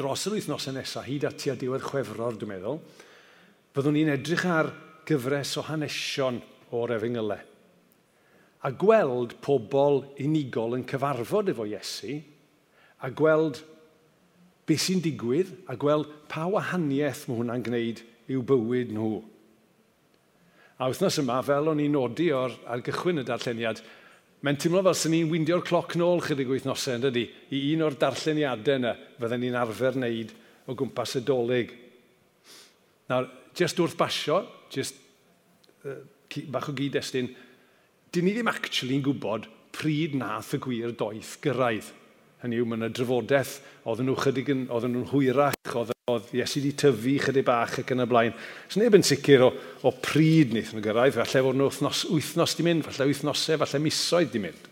dros yr wythnosau nesaf, hyd at tua diwedd chwefror, dwi'n meddwl, byddwn ni'n edrych ar gyfres o hanesion o'r efengylau. A gweld pobl unigol yn cyfarfod efo Iesu, a gweld beth sy'n digwydd, a gweld pa wahaniaeth mae hwnna'n gwneud i'w bywyd nhw. A wythnos yma, fel o'n i'n nodi o'r, ar gychwyn y darlleniad, Mae'n teimlo fel sy'n ni'n wyndio'r cloc nôl chydig wythnosau, yn dydy, i un o'r darlleniadau yna fydden ni'n arfer wneud o gwmpas y doleg. Nawr, jyst wrth basio, jyst uh, bach o gyd-destun, dyn ni ddim actually'n gwybod pryd nath y gwir doeth gyrraedd. Hynny yw, mae yna drafodaeth, oedden nhw chydig yn, oedden nhw'n hwyrach, oedd, oedd Iesu wedi tyfu chydig bach ac yn y blaen. Oes neb yn sicr o, o pryd wnaeth nhw gyrraedd, falle fod nhw wythnos, wythnos di mynd, falle wythnosau, falle misoedd di mynd.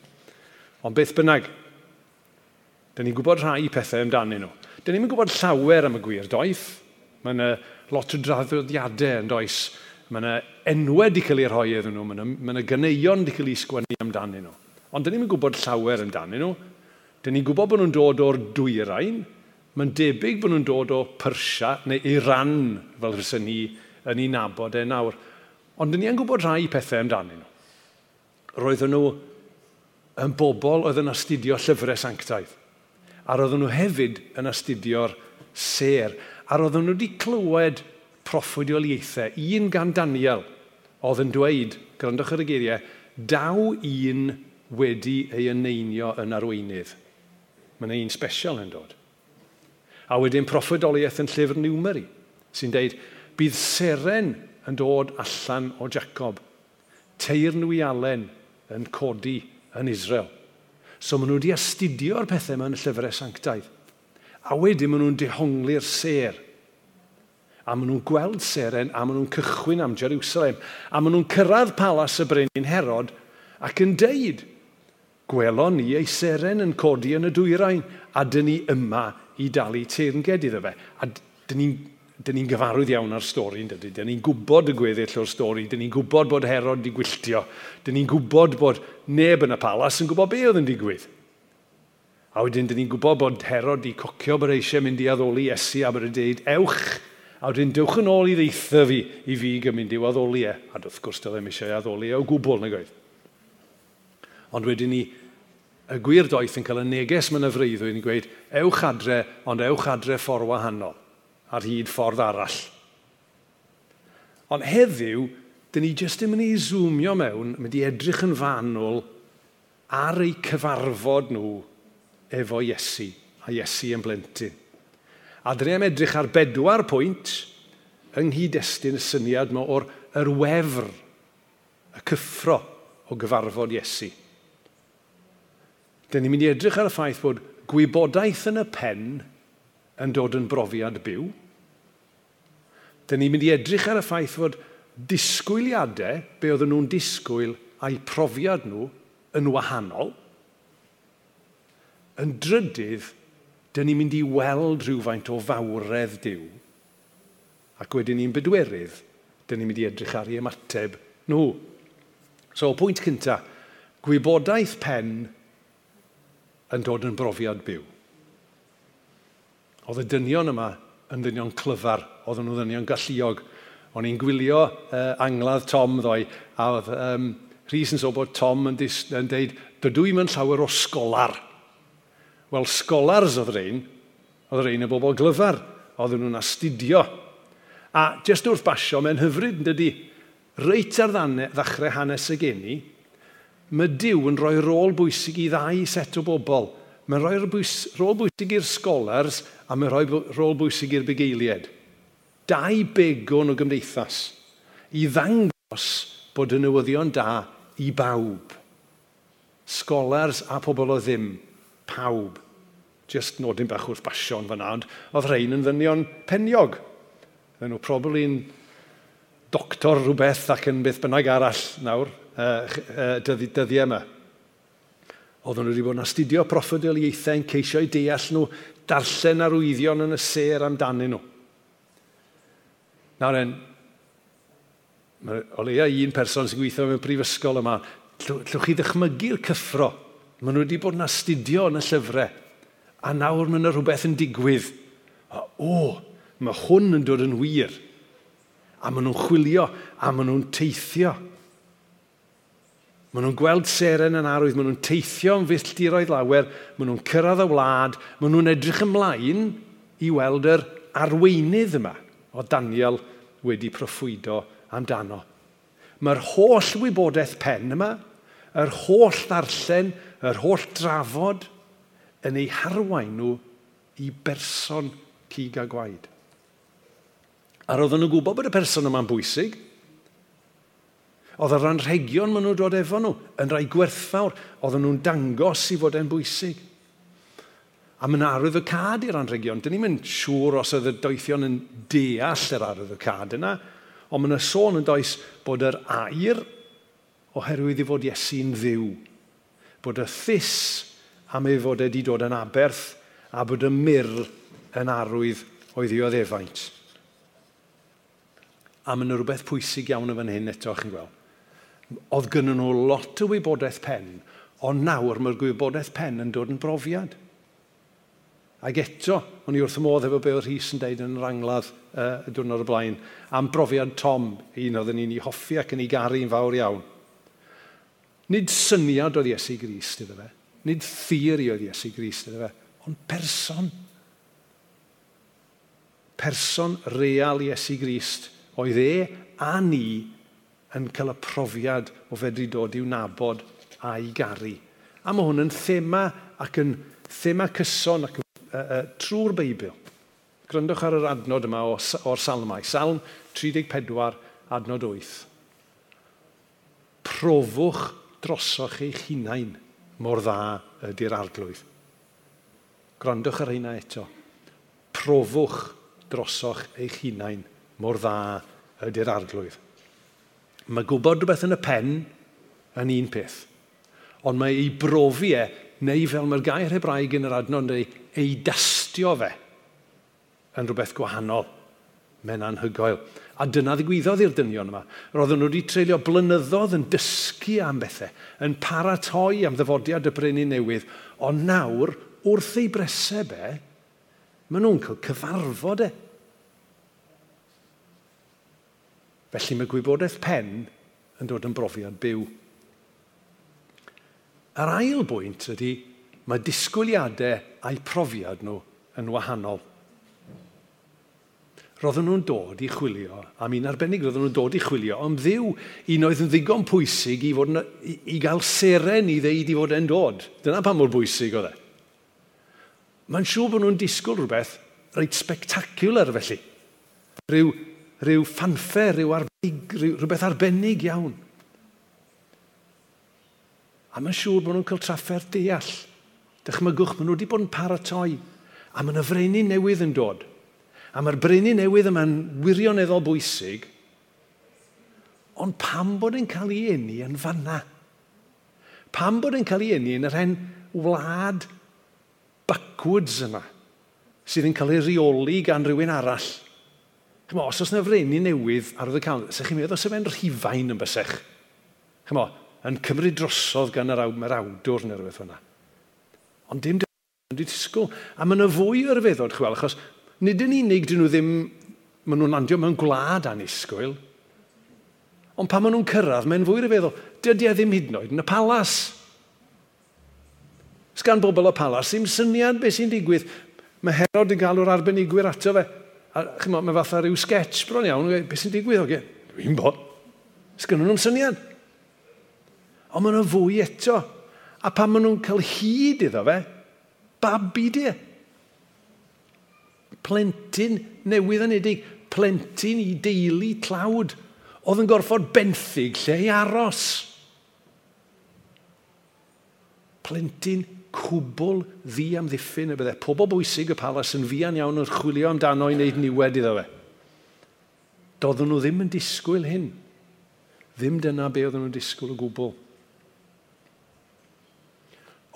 Ond beth bynnag, da ni'n gwybod rhai pethau amdanyn nhw. Da ni'n gwybod llawer am y gwir doeth. Mae yna lot o draddodiadau yn does. Mae yna enwau wedi cael eu rhoi iddyn nhw, mae yna, mae yna ganeuon wedi cael eu sgwennu amdanyn nhw. Ond da ni'n gwybod llawer amdanyn nhw, Dyn ni'n gwybod bod nhw'n dod o'r dwyrain, mae'n debyg bod nhw'n dod o Persia neu Iran fel rysyn ni yn ei nabod e nawr. Ond dyn ni'n gwybod rhai pethau amdanyn nhw. Roedden nhw yn bobl oedd yn astudio llyfrau sanctaidd. A roedden nhw hefyd yn astudio'r ser. A roedden nhw wedi clywed proffwydioliaethau. Un gan Daniel oedd yn dweud, grandwch ar y geiriau, daw un wedi ei yneinio yn arweinydd mae'n un special yn dod. A wedyn proffedoliaeth yn llyfr Numeri, sy'n deud, bydd seren yn dod allan o Jacob. Teir nhw i alen yn codi yn Israel. So maen nhw wedi astudio'r pethau yma yn y llyfrau sanctaidd. A wedyn maen nhw'n dehongli'r ser. A maen nhw'n gweld seren, a maen nhw'n cychwyn am Jerusalem. A maen nhw'n cyrraedd palas y brenin Herod ac yn deud, Gwelon ni ei seren yn codi yn y dwyrain, a dyn ni yma i dalu teirnged iddo fe. A dyn ni'n ni gyfarwydd iawn ar stori, dyn ni. Dyn ni'n gwybod y gweddill o'r stori, dyn ni'n gwybod bod Herod wedi gwylltio, dyn ni'n gwybod bod neb yn y palas yn gwybod be oedd yn digwydd. A wedyn, dyn ni'n gwybod bod Herod wedi cocio bod eisiau mynd i addoli Iesu a bod e'n deud, ewch, a wedyn dewch yn ôl i ddeitha fi i fi gymryd i'w addoli e. A wrth gwrs, doedd e'n eisiau addoli e o gwbl, nag oedd. Ond wedyn ni y gwir doeth yn cael y neges mewn y freuddwyd yn gweud, ewch adre, ond ewch adre ffordd wahanol, ar hyd ffordd arall. Ond heddiw, dyn ni jyst yn mynd i zoomio mewn, mynd i edrych yn fanwl ar eu cyfarfod nhw efo Iesu, a Iesu yn blentyn. A dyn ni am edrych ar bedwar pwynt yng nghyd-destun y syniad yma o'r yr wefr, y cyffro o gyfarfod Iesu. Dyn ni'n mynd i edrych ar y ffaith bod gwybodaeth yn y pen yn dod yn brofiad byw. Dyn ni'n mynd i edrych ar y ffaith fod disgwyliadau, be oedden nhw'n disgwyl a'i profiad nhw yn wahanol. Yn drydydd, dyn ni'n mynd i weld rhywfaint o fawredd diw. Ac wedyn ni'n bedwerydd, dyn ni'n mynd i edrych ar ei ymateb nhw. So, pwynt cyntaf, gwybodaeth pen yn dod yn brofiad byw. Oedd y dynion yma yn ddynion clyfar, oedd nhw ddynion galluog. O'n i'n gwylio uh, angladd Tom ddoi, a oedd um, Rhys yn so bod Tom yn, dis, yn deud, dydw i'n mynd llawer o sgolar. Wel, sgolars oedd rhain, oedd rhain y bobl glyfar, oedd nhw'n astudio. A jyst wrth basio, mae'n hyfryd yn dydi, reit ar ddane, ddechrau hanes y geni, mae Dyw yn rhoi rôl bwysig i ddau set o bobl. Mae'n rhoi rôl bwysig i'r scholars a mae'n rhoi rôl bwysig i'r bugeiliad. Dau begon o gymdeithas i ddangos bod y newyddion da i bawb. Scholars a pobl o ddim, pawb. Just nodyn bach wrth basion fan ond oedd rhain yn ddynion peniog. Dyn nhw probably yn doctor rhywbeth ac yn beth bynnag arall nawr, dyddi, dyddiau yma. Oedden nhw wedi bod yn astudio proffedoliaethau yn ceisio i deall nhw darllen arwyddion yn y ser amdanyn nhw. Nawr en, o leia un person sy'n gweithio mewn prifysgol yma, llwch chi ddychmygu'r cyffro. Maen nhw wedi bod yn astudio yn y llyfrau, a nawr mae yna rhywbeth yn digwydd. O, o, mae hwn yn dod yn wir. A maen nhw'n chwilio, a maen nhw'n teithio. Maen nhw'n gweld seren yn arwydd, maen nhw'n teithio yn filltiroedd lawer, maen nhw'n cyrraedd y wlad, maen nhw'n edrych ymlaen i weld yr arweinydd yma o Daniel wedi proffwydo amdano. Mae'r holl wybodaeth pen yma, yr holl ddarllen, yr holl drafod yn ei harwain nhw i berson cig a gwaed. A roedden nhw'n gwybod bod y person yma'n bwysig – Oedd yr anrhegion maen nhw'n dod efo nhw yn rhai gwerthfawr. Oedden nhw'n dangos i fod e'n bwysig. A mae'n arwydd y cad i'r anrhegion. Dyn ni'n mynd siŵr os oedd y doethion yn deall yr arwydd y cad yna, ond mae'n y sôn yn does bod yr air oherwydd i fod Iesu'n ddiw. Bod y thys am ei fod wedi dod yn aberth a bod y myr yn arwydd oedd i oedd efaint. A mae'n rhywbeth pwysig iawn o fan hyn eto, chi'n gweld. Oedd gynnyn nhw lot o wybodaeth pen, ond nawr mae'r gwybodaeth pen yn dod yn brofiad. Ac eto, o'n i wrth y modd efo be oedd Rhys yn deud yn yr angladd uh, y diwrnod o blaen, am brofiad Tom, un oedd ni'n ei hoffi ac yn ei garu'n fawr iawn. Nid syniad oedd Iesu Grist iddo fe, nid theori oedd Iesu Grist iddo fe, ond person. Person real Iesu Grist oedd e a ni yn cael y profiad o fedru dod i'w nabod a'i garu. A mae hwn yn thema ac yn thema cyson ac uh, uh, trwy'r Beibl. Gryndwch ar yr adnod yma o'r, or salmau. Salm 34, adnod 8. Profwch drosoch eich hunain mor dda ydy'r arglwydd. Grandwch ar hynna eto. Profwch drosoch eich hunain mor dda ydy'r arglwydd. Mae gwybod rhywbeth yn y pen yn un peth. Ond mae ei brofi e, neu fel mae'r gair Hebraeg yn yr adnod, neu ei dastio fe yn rhywbeth gwahanol. Mae'n anhygoel. A dyna ddigwyddodd i'r dynion yma. Roedden nhw wedi treulio blynyddoedd yn dysgu am bethau, yn paratoi am ddyfodiad y brenu newydd, ond nawr, wrth ei bresau maen nhw'n cael cyfarfod e. Felly mae gwybodaeth pen yn dod yn brofiad byw. Yr ail bwynt ydy mae disgwyliadau a'i profiad nhw yn wahanol. Roedden nhw'n dod i chwilio, a mi'n arbennig roedden nhw'n dod i chwilio, ond ddiw un oedd yn ddigon pwysig i, fod, i, i gael seren i ddeud i fod e'n dod. Dyna pa mor bwysig oedd e. Mae'n siŵr bod nhw'n disgwyl rhywbeth reit spectacular felly. Rhyw rhyw ffanffer, rhyw arbig, rhyw, rhywbeth arbennig iawn. A mae'n siŵr bod nhw'n cael trafferth deall. Dychmygwch, maen nhw wedi bod yn paratoi. A mae'n y freini newydd yn dod. A mae'r breini newydd yma'n wirioneddol bwysig. Ond pam bod yn cael ei eni yn fanna? Pam bod yn cael ei eni yn yr hen wlad backwards yma sydd yn cael ei reoli gan rhywun arall? Chymo, os oes yna frenu newydd ar oedd y cawn, sech chi'n meddwl, os yma'n rhifain yn bysech? Chymo, yn cymryd drosodd gan yr, yr awdwr neu rhywbeth hwnna. Ond dim dim disgwyl. A mae yna fwy o'r feddod, chwel, achos nid yn unig dyn nhw ddim, maen nhw'n landio mewn gwlad anisgwyl, ond pan maen nhw'n cyrraedd, mae'n fwy o'r feddwl, dydy e ddim hyd yn oed yn y palas. Sgan bobl o palas, ddim syniad beth sy'n digwydd. Mae Herod yn galw'r arbenigwyr ato fe. A chymod, mae fatha rhyw sketch bron iawn, beth sy'n digwydd oge? Dwi'n bod. Sgynnu nhw'n syniad. Ond maen nhw'n fwy eto. A pan maen nhw'n cael hyd iddo fe, babi di. E. Plentyn newydd yn anedig. Plentyn i deulu tlawd. Oedd yn gorfod benthyg lle i aros. Plentyn cwbl ddi amddiffyn y bydde. Pobl bwysig y palas yn fian iawn yn chwilio amdano i wneud niwed iddo fe. Doedden nhw ddim yn disgwyl hyn. Ddim dyna be oedden nhw'n disgwyl o gwbl.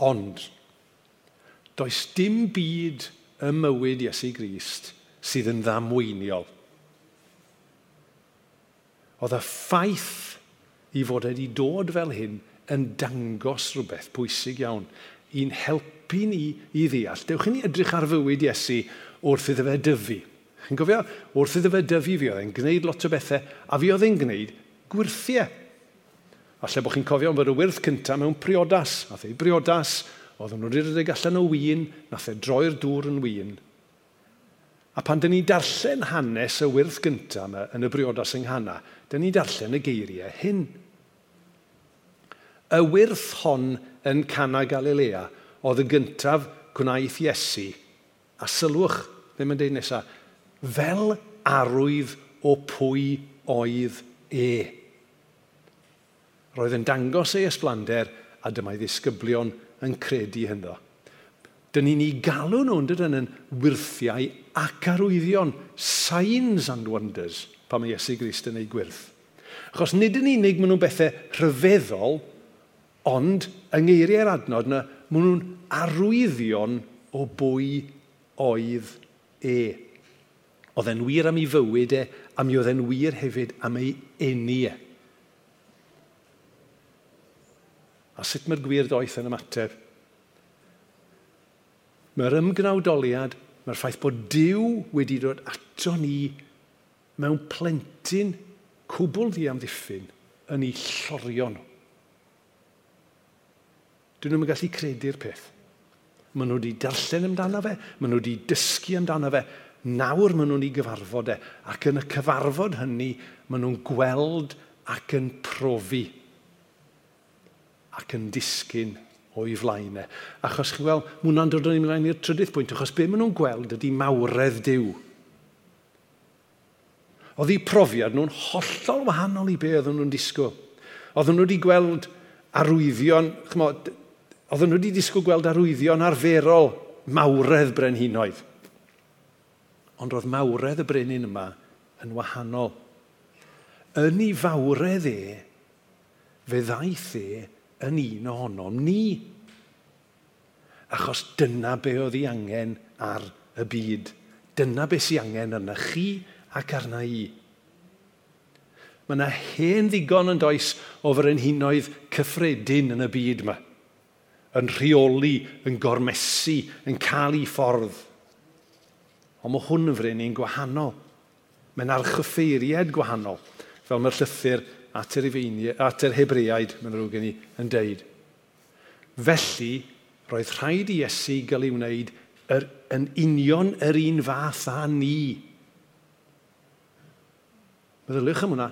Ond, does dim byd y mywyd Iesu Grist sydd yn ddamweiniol. Oedd y ffaith i fod wedi dod fel hyn yn dangos rhywbeth pwysig iawn i'n helpu ni i ddeall. Dewch i ni edrych ar fywyd Iesu wrth iddo fe dyfu. Chi'n gofio, wrth iddo fe dyfu fi oedd e'n gwneud lot o bethau, a fi oedd e'n gwneud gwirthiau. A lle bod chi'n cofio am fod y wyrth cyntaf mewn priodas. Nath ei briodas, oedd nhw'n rhedeg allan o wyn, nath e droi'r dŵr yn wyn. A pan dyn ni darllen hanes y wyrth gyntaf yma yn y briodas yng Nghana, dyn ni darllen y geiriau hyn. Y wyrth hon yn Cana Galilea, oedd y gyntaf gwnaeth Iesu. A sylwch, ddim yn deud nesaf, fel arwydd o pwy oedd e. Roedd yn dangos ei ysblander a dyma'i ddisgyblion yn credu hynddo. Dyn ni'n ei galw nhw'n dydyn yn wirthiau ac arwyddion, signs and wonders, pa mae Iesu Grist yn ei gwirth. Achos nid yn unig maen nhw'n bethau rhyfeddol, Ond, yng ngeiriau'r adnod yna, maen nhw'n arwyddion o bwy oedd e. Oedd e'n wir am ei fywyd e, a mi oedd e'n wir hefyd am ei eni e. A sut mae'r gwir doeth yn ymateb? Mae'r ymgnawdoliad, mae'r ffaith bod Dyw wedi dod ato ni mewn plentyn cwbl ddiamddiffyn yn ei llorion nhw Dyn nhw'n gallu credu'r peth. Maen nhw wedi darllen amdano fe, maen nhw wedi dysgu amdano fe. Nawr maen nhw'n ei gyfarfod e, ac yn y cyfarfod hynny, maen nhw'n gweld ac yn profi ac yn disgyn o'i flaen e. Achos chi weld, mae hwnna'n dod o'n ymlaen i'r trydydd pwynt, achos be maen nhw'n gweld ydy mawredd diw. Oedd eu profiad nhw'n hollol wahanol i be oedden nhw'n disgwyl. Oedden nhw wedi gweld arwyddion, chmod, Oedden nhw wedi disgwyl gweld arwyddion arferol mawredd brenhinoedd. Ond roedd mawredd y brenin yma yn wahanol. Yn ei fawredd e, fe ddaeth e yn un ohonom ni. Achos dyna be oedd ei angen ar y byd. Dyna be sy'n angen arna chi ac arna i. Mae yna hen ddigon yn does o fyrynhinoedd cyffredin yn y byd yma yn rheoli, yn gormesu, yn cael ei ffordd. Ond mae hwn yn fren ni'n gwahanol. Mae'n archyffeiriad gwahanol, fel mae'r llythyr at yr, at yr Hebreaid, mae'n rhywun gen i, yn deud. Felly, roedd rhaid i Iesu gael ei wneud yr, yn union yr un fath â ni. Meddyliwch am hwnna,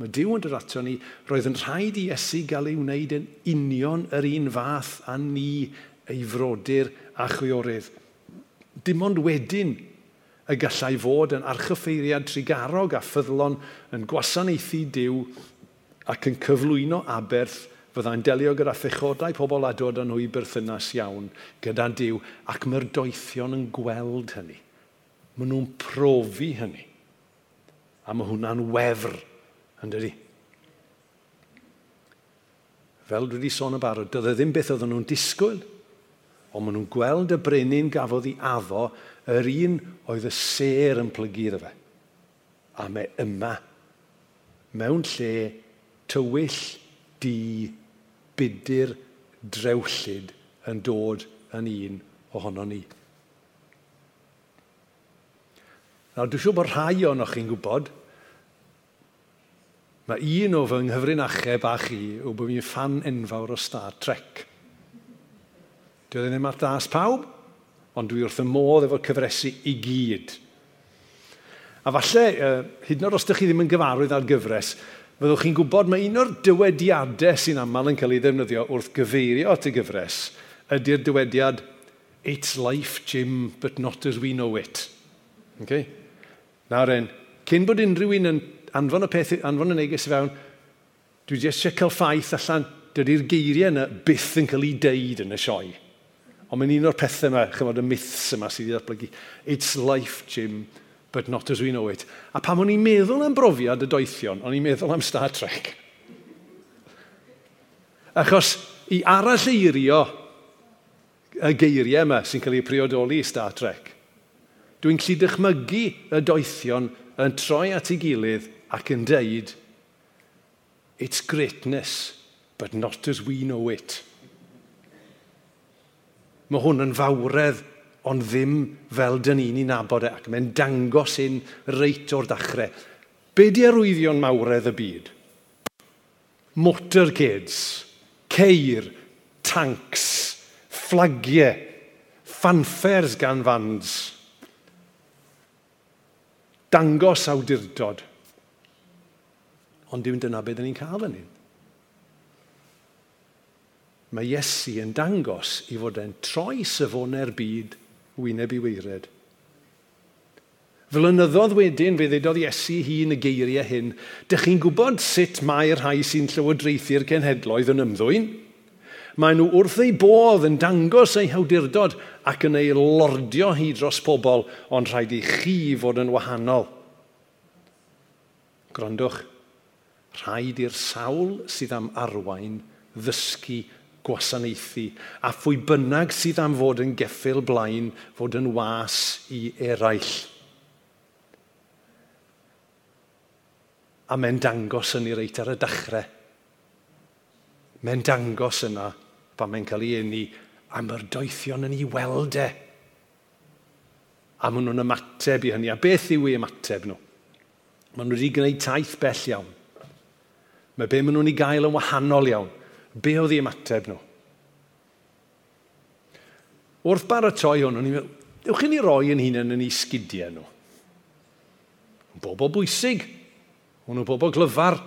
Mae Dyw yn dod ato ni, roedd yn rhaid i Iesu gael ei wneud yn union yr un fath a ni ei frodyr a chwiorydd. Dim ond wedyn y gallai fod yn archyffeiriad trigarog a ffyddlon yn gwasanaethu Dyw ac yn cyflwyno aberth fyddai'n delio gyda phechodau pobl a dod yn nhw i berthynas iawn gyda Dyw ac mae'r doethion yn gweld hynny. Maen nhw'n profi hynny. A mae hwnna'n wefr yn dydi? Fel dwi wedi sôn y barod, dydde ddim beth oedden nhw'n disgwyl, ond maen nhw'n gweld y brenin gafodd ei addo yr un oedd y ser yn plygu iddo fe. A mae yma, mewn lle tywyll di budur drewllyd yn dod yn un ohono ni. Nawr, dwi'n siŵr bod rhai o'n chi'n gwybod Mae un o fy nghyfrinachau bach i yw bod fi'n fan enfawr o Star Trek. Dwi oedd ddim ar das pawb, ond dwi wrth y modd efo cyfresu i gyd. A falle, uh, hyd yn oed os ydych chi ddim yn gyfarwydd ar gyfres, fyddwch chi'n gwybod mae un o'r dywediadau sy'n aml yn cael ei ddefnyddio wrth gyfeirio at y gyfres ydy'r dywediad It's life, Jim, but not as we know it. Okay? Nawr en, cyn bod unrhyw un yn anfon y peth, anfon y neges i fewn, dwi wedi eisiau cael ffaith allan, dydy'r geiriau yna byth yn cael ei deud yn y sioe. Ond mae'n un o'r pethau yma, chymod y myths yma sydd wedi datblygu. It's life, Jim, but not as we know it. A pam o'n i'n meddwl am brofiad y doethion, o'n i'n meddwl am Star Trek. Achos i arall eirio y geiriau yma sy'n cael ei priodoli i Star Trek. Dwi'n lli dychmygu y doethion yn troi at ei gilydd ac yn deud, it's greatness, but not as we know it. Mae hwn yn fawredd, ond ddim fel dyn ni'n ei nabod e, ac mae'n dangos un reit o'r dachrau. Be di arwyddion mawredd y byd? Motorcades, ceir, tanks, fflagiau, fanfers gan fans. Dangos awdurdod ond dim dyna beth ni'n cael yn un. Mae Iesu yn dangos i fod e'n troi syfonau'r e'r byd wyneb i weired. Flynyddoedd wedyn fe ddeudodd Iesu hun y geiriau hyn, dych chi'n gwybod sut mae'r rhai sy'n llywodraethu'r cenhedloedd yn ymddwyn? Mae nhw wrth ei bodd yn dangos ei hawdurdod ac yn ei lordio hi dros pobl, ond rhaid i chi fod yn wahanol. Grondwch, rhaid i'r sawl sydd am arwain ddysgu gwasanaethu, a phwy bynnag sydd am fod yn geffil blaen fod yn was i eraill. A mae'n dangos yn ei reit ar y dechrau. Mae'n dangos yna pan mae'n cael ei eni am yr doethion yn ei weld e. A maen nhw'n ymateb i hynny. A beth yw ei ymateb nhw? Maen nhw wedi gwneud taith bell iawn. Mae be maen nhw'n ei gael yn wahanol iawn. Be oedd ei ymateb nhw? Wrth baratoi hwn, o'n i'n meddwl, ewch chi ni roi yn hunain yn ei sgidiau nhw. Bobl bwysig. O'n nhw bobl glyfar.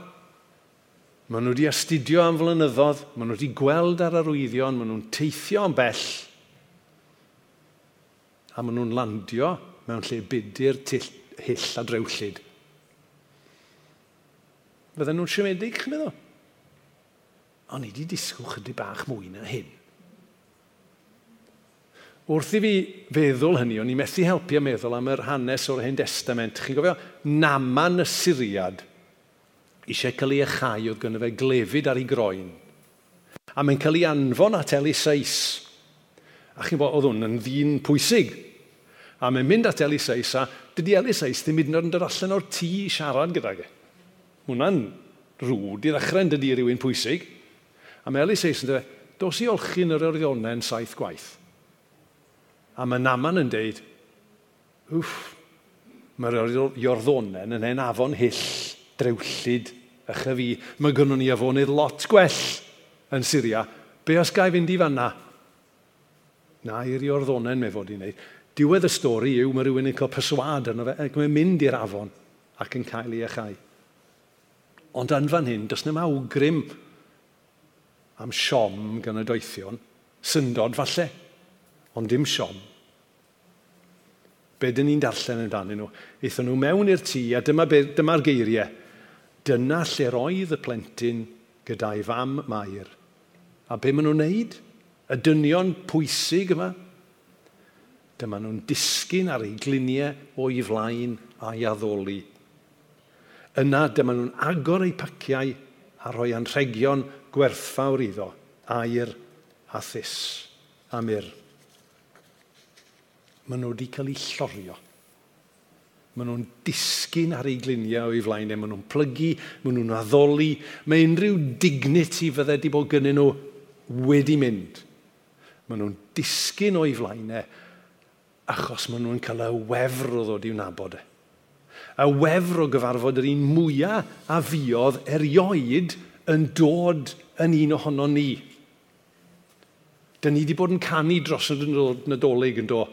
Maen nhw wedi astudio am flynyddoedd, maen nhw wedi gweld ar arwyddion, maen nhw'n teithio am bell. A maen nhw'n landio mewn lle budur hyll a drewllyd. Fydden nhw'n siomedig, chi'n meddwl? Ond i wedi disgwyl chydig bach mwy na hyn. Wrth i fi feddwl hynny, o'n i methu helpu a meddwl am yr hanes o'r hen testament. Chi'n gofio, naman y Syriad eisiau cael ei achau oedd gynnu fe glefyd ar ei groen. A mae'n cael ei anfon at Elisais. A chi'n bod, oedd hwn yn ddyn pwysig. A mae'n mynd at Elisais a dydy Elisais ddim hyd yn oed yn dod allan o'r tŷ i siarad gyda ge hwnna'n rŵd i ddechrau yn dydi rhywun pwysig. A mae Elis Eis yn dweud, dos i olchi'n yr yn saith gwaith. A mae Naman yn dweud, wff, mae'r iorddonen yn ein afon hyll, drewllid, ych a fi. Mae gynnon ni afonydd lot gwell yn Syria. Be os gai fynd i fanna? Na, i'r iorddonen mae fod i wneud. Diwedd y stori yw mae rhywun yn cael perswad yno fe ac mae'n mynd i'r afon ac yn cael ei achau. Ond yn fan hyn, does na'm awgrym am siom gan y doethion, syndod falle, ond dim siom. Be dyn ni'n darllen amdanyn nhw? Eithon nhw mewn i'r tŷ a dyma'r dyma geiriau. Dyna lle roedd y plentyn gyda'i fam mair. A be maen nhw'n neud? Y dynion pwysig yma. Dyma nhw'n disgyn ar ei gliniau o'i flaen a'i addoli yna dyma nhw'n agor eu paciau a rhoi anrhegion gwerthfawr iddo, air a thys a myr. Maen nhw wedi cael eu llorio. Maen nhw'n disgyn ar ei gliniau o'i flaen. E, maen nhw'n plygu, maen nhw'n addoli. Mae unrhyw dignity fydde wedi bod gynnyn nhw wedi mynd. Maen nhw'n disgyn o'i flaenau e, achos maen nhw'n cael y wefr o ddod i'w nabod e y wefr o gyfarfod yr un mwyaf a fiodd erioed yn dod yn un ohono ni. Dyna ni wedi bod yn canu dros yn nadolig yn do.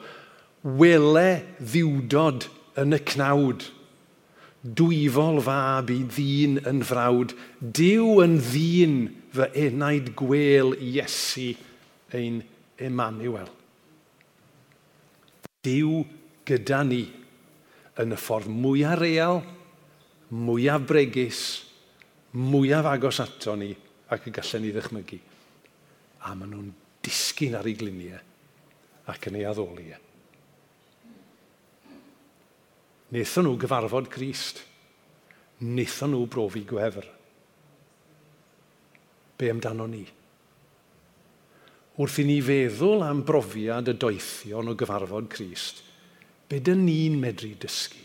Wele ddiwdod yn y cnawd. Dwyfol fab i ddyn yn frawd. Dyw yn ddyn fy enaid gwel Iesu ein Emmanuel. Dyw gyda ni yn y ffordd mwyaf real, mwyaf bregus, mwyaf agos ato ni ac y gallen ni ddychmygu. A maen nhw'n disgyn ar ei gliniau ac yn ei addoliau. E. Nethon nhw gyfarfod Christ. Nethon nhw brofi gwefr. Be amdano ni? Wrth i ni feddwl am brofiad y doethion o gyfarfod Crist, be dyn ni'n medru dysgu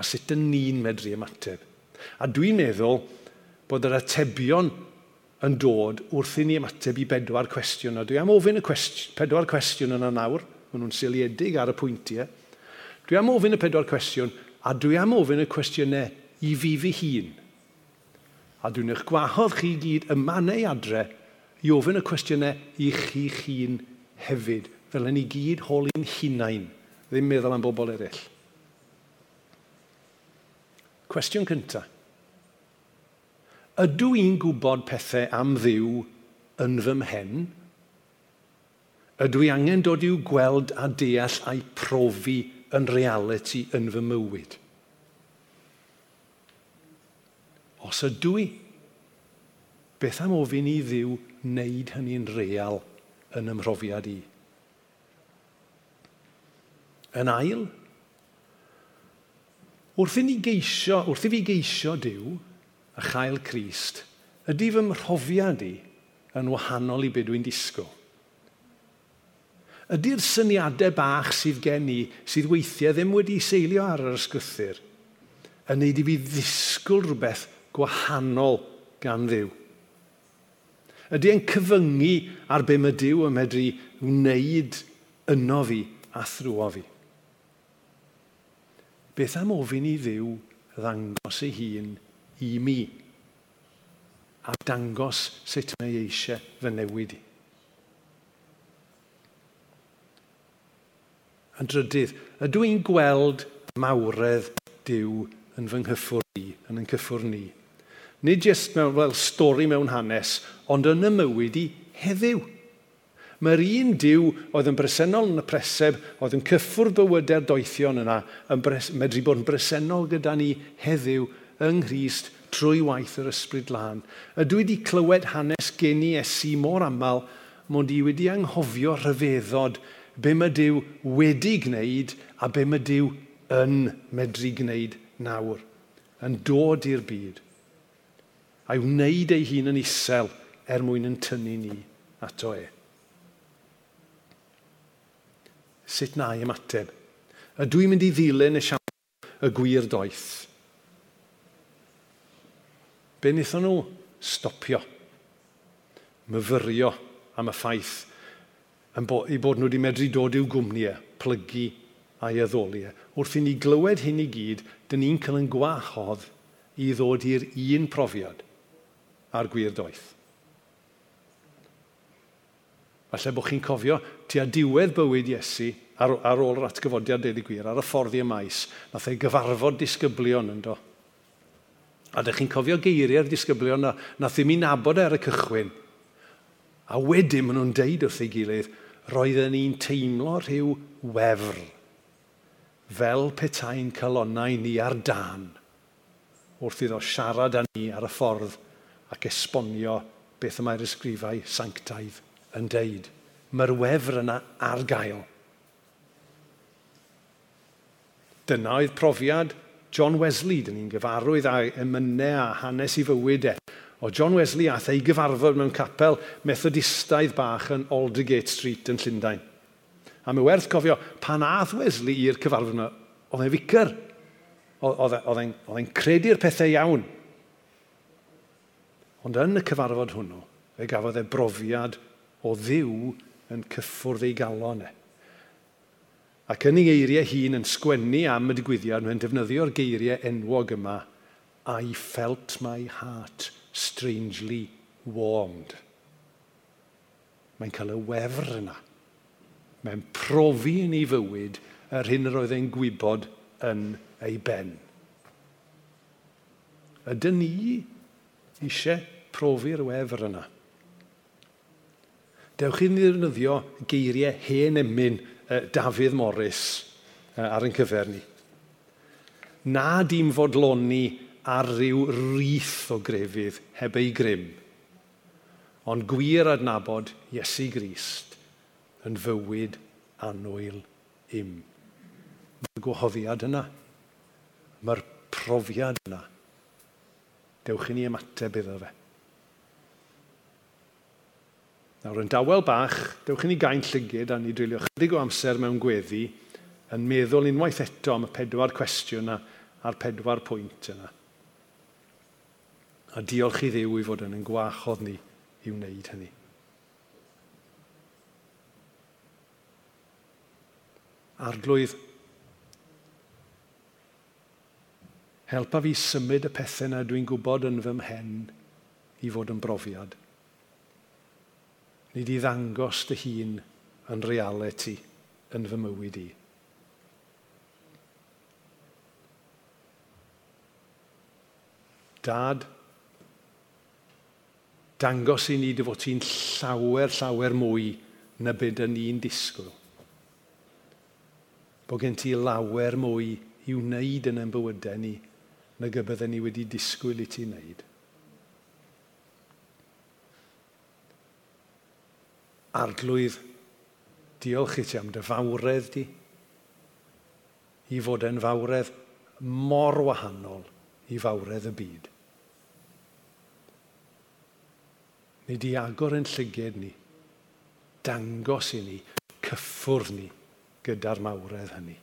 a sut dyn ni'n medru ymateb. A dwi'n meddwl bod yr atebion yn dod wrth i ni ymateb i bedwar cwestiwn. A dwi am ofyn y cwestiwn, pedwar cwestiwn yna nawr, maen nhw'n seiliedig ar y pwyntiau. Dwi am ofyn y pedwar cwestiwn, a dwi am ofyn y cwestiynau i fi fi hun. A dwi'n eich gwahodd chi gyd yma neu adre i ofyn y cwestiynau i chi hun hefyd, fel yn ni gyd hol i'n hunain ddim meddwl am bobl eraill. Cwestiwn cyntaf. Ydw i'n gwybod pethau am ddiw yn fy mhen? Ydw i angen dod i'w gweld a deall a'i profi yn reality yn fy mywyd? Os ydw i, beth am ofyn i ddiw wneud hynny'n real yn ymhrofiad i? yn ail. Wrth i ni geisio, wrth i fi geisio diw a chael Crist, ydy fy mhrofiad i yn wahanol i beth dwi'n disgo. Ydy'r syniadau bach sydd gen i, sydd weithiau ddim wedi seilio ar yr ysgwythyr, yn neud i fi ddisgwyl rhywbeth gwahanol gan ddiw? Ydy e'n cyfyngu ar be mae Dyw yn medru wneud yno fi a thrwo fi? beth am ofyn i ddiw ddangos ei hun i mi a dangos sut mae eisiau fy newid i. Yn drydydd, ydw i'n gweld mawredd diw yn fy nghyffwr i, yn yn cyffwr ni. Nid jyst mewn fel stori mewn hanes, ond yn y mywyd i heddiw. Mae'r un diw oedd yn bresennol yn y preseb, oedd yn cyffwrdd bywydau'r doethion yna, yn bres, medru bod yn bresennol gyda ni heddiw yng Nghyst trwy waith yr ysbryd lan. Ydw i wedi clywed hanes gen i esu mor aml, mond i wedi anghofio rhyfeddod be mae Dyw wedi gwneud a be mae Dyw yn medru gwneud nawr, yn dod i'r byd, a'i wneud ei hun yn isel er mwyn yn tynnu ni ato e. sut na i ymateb. A dwi'n mynd i ddilyn y siarad y gwir doeth. Be wnaethon nhw? Stopio. Myfyrio am y ffaith bo i bod nhw wedi medru dod i'w gwmniau, plygu a'i addoliau. Wrth i ni glywed hyn i gyd, dyn ni'n cael yn gwahodd i ddod i'r un profiad a'r gwir doeth. Falle bod chi'n cofio tua diwedd bywyd Iesu ar, ar ôl yr atgyfodiad deud i gwir, ar y ffordd i y maes, nath ei gyfarfod disgyblion yn do. A dych chi'n cofio geiriau'r disgyblion na, nath ddim i nabod e ar y cychwyn. A wedyn maen nhw'n deud wrth ei gilydd, roedden ni'n teimlo rhyw wefr, fel petai'n calonnau ni ar dan, wrth iddo siarad â ni ar y ffordd ac esbonio beth y mae'r ysgrifau sanctaidd yn deud, mae'r wefr yna ar gael. Dyna oedd profiad John Wesley, dyn ni'n gyfarwydd â emynau a hanes i fywyd e. O John Wesley ath ei gyfarfod mewn capel methodistaidd bach yn Aldergate Street yn Llundain. A mae werth cofio, pan ath Wesley i'r cyfarfod yna, oedd e'n ficar. E, oedd e'n credu'r pethau iawn. Ond yn y cyfarfod hwnnw, fe gafodd e brofiad o ddiw yn cyffwrdd ei galon e. Ac yn ei eiriau hun yn sgwennu am y digwyddiad, mae'n defnyddio'r geiriau enwog yma, I felt my heart strangely warmed. Mae'n cael y wefr yna. Mae'n profi yn ei fywyd yr hyn yr oedd e'n gwybod yn ei ben. Ydyn ni eisiau profi'r wefr yna? dewch i ni ddefnyddio geiriau hen emyn uh, Dafydd Morris uh, ar ein cyfer ni. Na dim fodloni ar ryw rith o grefydd heb ei grym, ond gwir adnabod Iesu Grist yn fywyd anwyl im. Mae'r gwahoddiad yna, mae'r profiad yna. Dewch i ni ymateb iddo fe. Nawr, yn dawel bach, dewch i ni gain llygyd a ni drilio chydig o amser mewn gweddi yn meddwl unwaith eto am y pedwar cwestiwn a, a'r pedwar pwynt yna. A diolch i ddew i fod yn yn gwachodd ni i wneud hynny. Arglwydd, helpa fi symud y pethau na dwi'n gwybod yn fy mhen i fod yn brofiad Ni di ddangos dy hun yn reality yn fy mywyd i. Dad, dangos i ni dy fod ti'n llawer, llawer mwy na byd yn ni'n disgwyl. Bod gen ti lawer mwy i wneud yn ein bywydau ni na gybydden ni wedi disgwyl i ti wneud. arglwydd, diolch i ti am dy fawredd di, i fod yn fawredd mor wahanol i fawredd y byd. Ni di agor yn llyged ni, dangos i ni, cyffwrdd ni gyda'r mawredd hynny.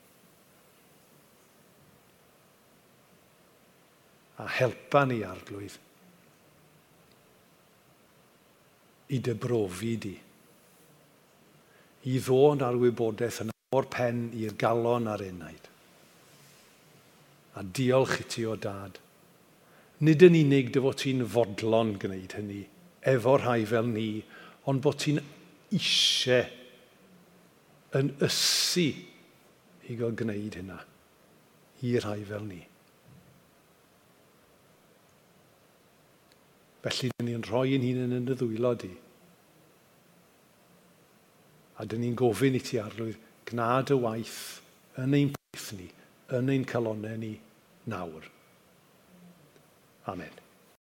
A helpa ni arglwydd i dybrofi di i ddod ar wybodaeth yn o'r pen i'r galon ar unaid. A diolch i ti o dad. Nid yn unig dy fod ti'n fodlon gwneud hynny, efo rhai fel ni, ond bod ti'n eisiau yn ysu i gael gwneud hynna i rhai fel ni. Felly, ni'n rhoi yn hun yn y ddwylo di. A dyn ni'n gofyn i ti arlwydd gnad y waith yn ein peth ni, yn ein calonau ni nawr. Amen.